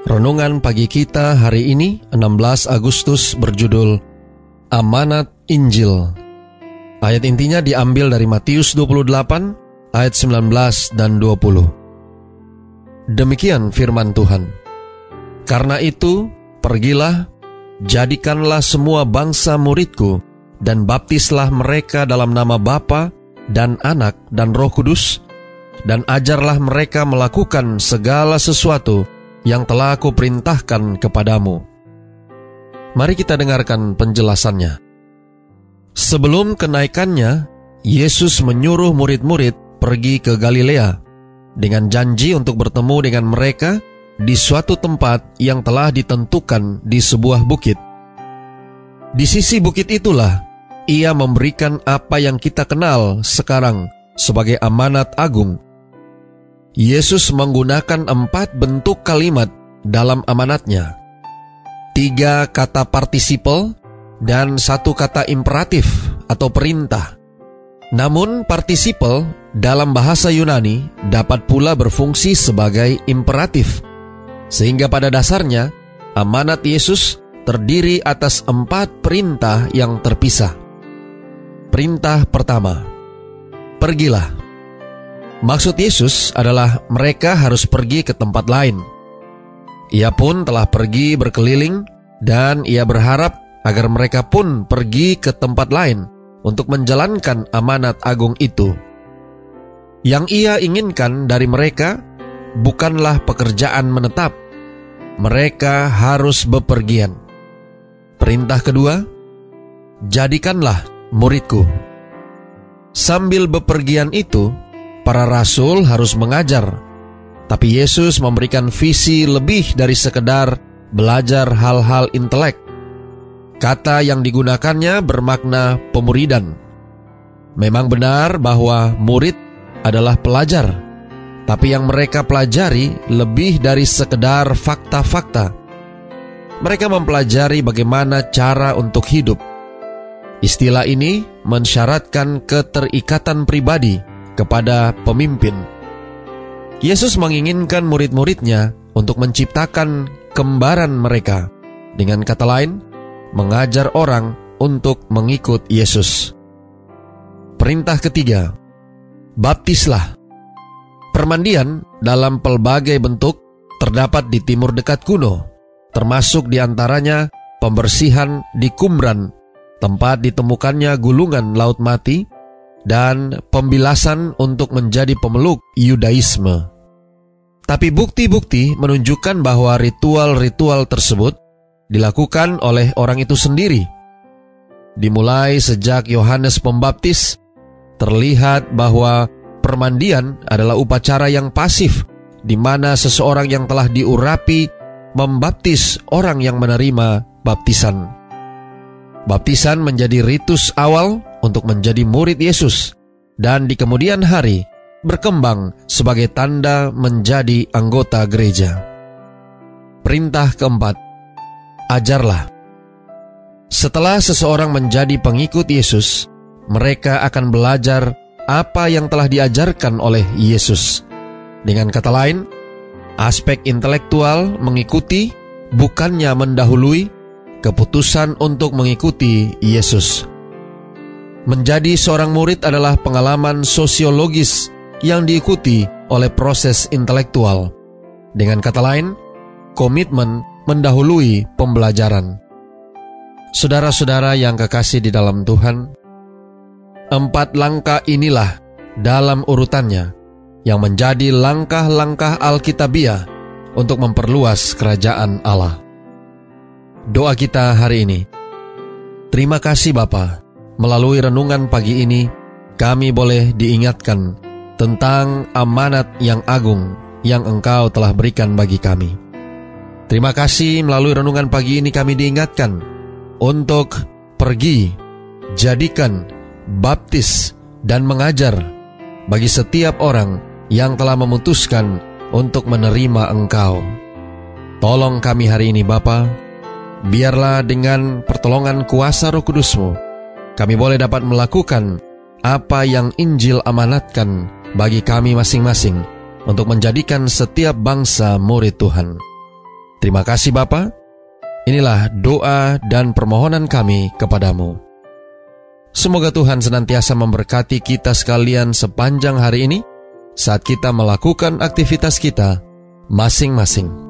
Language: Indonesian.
Renungan pagi kita hari ini 16 Agustus berjudul Amanat Injil. Ayat intinya diambil dari Matius 28 ayat 19 dan 20. Demikian firman Tuhan. Karena itu, pergilah, jadikanlah semua bangsa muridku, dan baptislah mereka dalam nama Bapa dan Anak dan Roh Kudus, dan ajarlah mereka melakukan segala sesuatu yang telah aku perintahkan kepadamu. Mari kita dengarkan penjelasannya. Sebelum kenaikannya, Yesus menyuruh murid-murid pergi ke Galilea dengan janji untuk bertemu dengan mereka di suatu tempat yang telah ditentukan di sebuah bukit. Di sisi bukit itulah ia memberikan apa yang kita kenal sekarang sebagai amanat agung Yesus menggunakan empat bentuk kalimat dalam amanatnya. Tiga kata partisipal dan satu kata imperatif atau perintah. Namun partisipal dalam bahasa Yunani dapat pula berfungsi sebagai imperatif. Sehingga pada dasarnya amanat Yesus terdiri atas empat perintah yang terpisah. Perintah pertama, pergilah. Maksud Yesus adalah mereka harus pergi ke tempat lain. Ia pun telah pergi berkeliling dan ia berharap agar mereka pun pergi ke tempat lain untuk menjalankan amanat agung itu. Yang ia inginkan dari mereka bukanlah pekerjaan menetap. Mereka harus bepergian. Perintah kedua, jadikanlah muridku. Sambil bepergian itu, para rasul harus mengajar. Tapi Yesus memberikan visi lebih dari sekedar belajar hal-hal intelek. Kata yang digunakannya bermakna pemuridan. Memang benar bahwa murid adalah pelajar, tapi yang mereka pelajari lebih dari sekedar fakta-fakta. Mereka mempelajari bagaimana cara untuk hidup. Istilah ini mensyaratkan keterikatan pribadi kepada pemimpin. Yesus menginginkan murid-muridnya untuk menciptakan kembaran mereka. Dengan kata lain, mengajar orang untuk mengikut Yesus. Perintah ketiga, baptislah. Permandian dalam pelbagai bentuk terdapat di timur dekat kuno, termasuk di antaranya pembersihan di Kumran, tempat ditemukannya gulungan laut mati, dan pembilasan untuk menjadi pemeluk Yudaisme. Tapi bukti-bukti menunjukkan bahwa ritual-ritual tersebut dilakukan oleh orang itu sendiri. Dimulai sejak Yohanes Pembaptis, terlihat bahwa permandian adalah upacara yang pasif di mana seseorang yang telah diurapi membaptis orang yang menerima baptisan. Baptisan menjadi ritus awal untuk menjadi murid Yesus dan di kemudian hari berkembang sebagai tanda menjadi anggota gereja. Perintah keempat, ajarlah. Setelah seseorang menjadi pengikut Yesus, mereka akan belajar apa yang telah diajarkan oleh Yesus. Dengan kata lain, aspek intelektual mengikuti bukannya mendahului keputusan untuk mengikuti Yesus. Menjadi seorang murid adalah pengalaman sosiologis yang diikuti oleh proses intelektual. Dengan kata lain, komitmen mendahului pembelajaran. Saudara-saudara yang kekasih di dalam Tuhan, empat langkah inilah dalam urutannya yang menjadi langkah-langkah Alkitabiah untuk memperluas kerajaan Allah. Doa kita hari ini. Terima kasih Bapak Melalui renungan pagi ini, kami boleh diingatkan tentang amanat yang agung yang Engkau telah berikan bagi kami. Terima kasih melalui renungan pagi ini kami diingatkan untuk pergi, jadikan, baptis, dan mengajar bagi setiap orang yang telah memutuskan untuk menerima Engkau. Tolong kami hari ini Bapa, biarlah dengan pertolongan kuasa roh kudusmu, kami boleh dapat melakukan apa yang Injil amanatkan bagi kami masing-masing untuk menjadikan setiap bangsa murid Tuhan. Terima kasih Bapa. Inilah doa dan permohonan kami kepadamu. Semoga Tuhan senantiasa memberkati kita sekalian sepanjang hari ini saat kita melakukan aktivitas kita masing-masing.